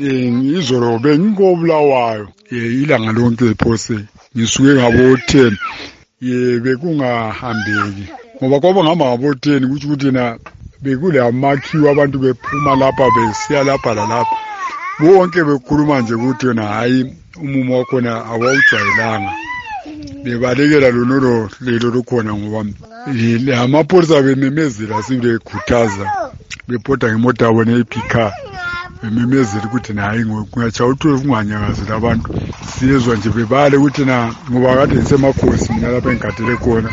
um izolo bengikobulawayo ilanga lonke phose ngisuke ngabo-ten ye bekungahambeki. Ngoba kwaba ngihamba ngabo-ten kutsho ukuthi na bekulamakhiwo abantu bephuma lapha besiya lapha lalapha. Bonke bekhuluma nje ukuthi yona hhayi umumo wakhona awawujwayelanga. Bebalekela lonolo lelo lukhona ngoba eh, amapholisa bememezela sibekhuthaza bebhoda ngemota yabo neyiphikha bememezela ukuthi nayi kungatshaya uthwe kunganyakazeli abantu. Siyezwa nje bebale ukuthi na ngoba kade ngisemakhosi mina lapha engigadele khona.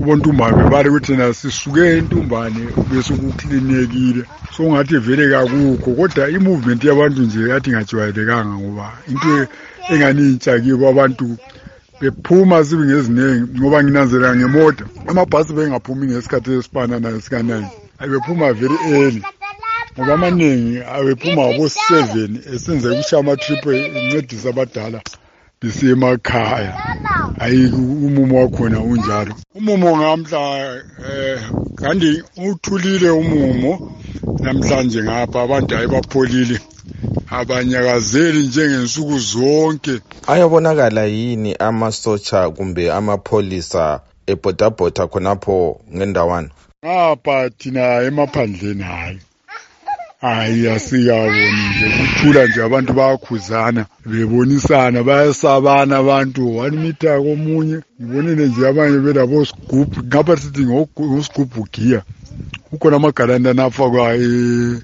Ubontumbane bebale ukuthi na sisuke entumbane besukuklinekile so ngathi vele kakukho kodwa i-movement yabantu nje yathi ingajwayelekanga ngoba into engani intsha kibo abantu bephuma sibe ngeziningi ngoba nginanzelela ngemota. Amabhasi bengaphumi ngesikhathi esifana nayo sika-nine abephuma very early. Ngoba amaningi abephuma ngabo-seven esenze kushiya amatrip encedisa abadala besiye emakhaya hayi umumo wakhona unjalo. Umumo ngamhla eh kanti uthulile umumo. Namhlanje ngapha abantu hayi bapholile. Abanyakazeli njengensuku zonke. Ayabonakala yini amasotsha kumbe amapholisa ebhodabhoda khonapho ngendawana? Ngapha thina emaphandleni hayi. Hayi asikaboni nje. Kuthula nje abantu bayakhuzana bebonisana bayasabana abantu. One meter komunye ngibonile nje abanye belabo sigubhu ngapha sithi ngosigubhu giya. Kukhona amagalantana afakwa e-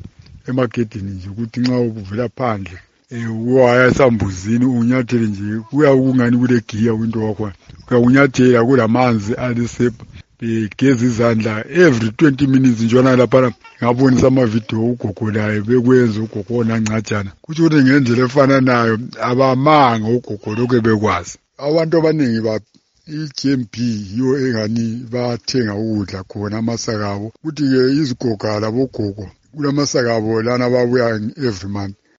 emagedini nje ukuthi nxa uvela phandle um uwaya esambuzini unyathele nje kuya kungani kule giya kwinto wakhona uyakunyathela kulamanzi alisepha begeza izandla every twenty minutes njona laphana ngabonisa amavidiyo ugogo laye bekwenza ugogo onancajana kutsho ukuthi ngendlela efana nayo abamanga ugogo lokhu bekwazi abantu abaningi ba i-GMB yiyo engani bathenga ukudla khona amasaka abo. Kuthi-ke izigoga labogogo kulamasaka abo lana babuya every month.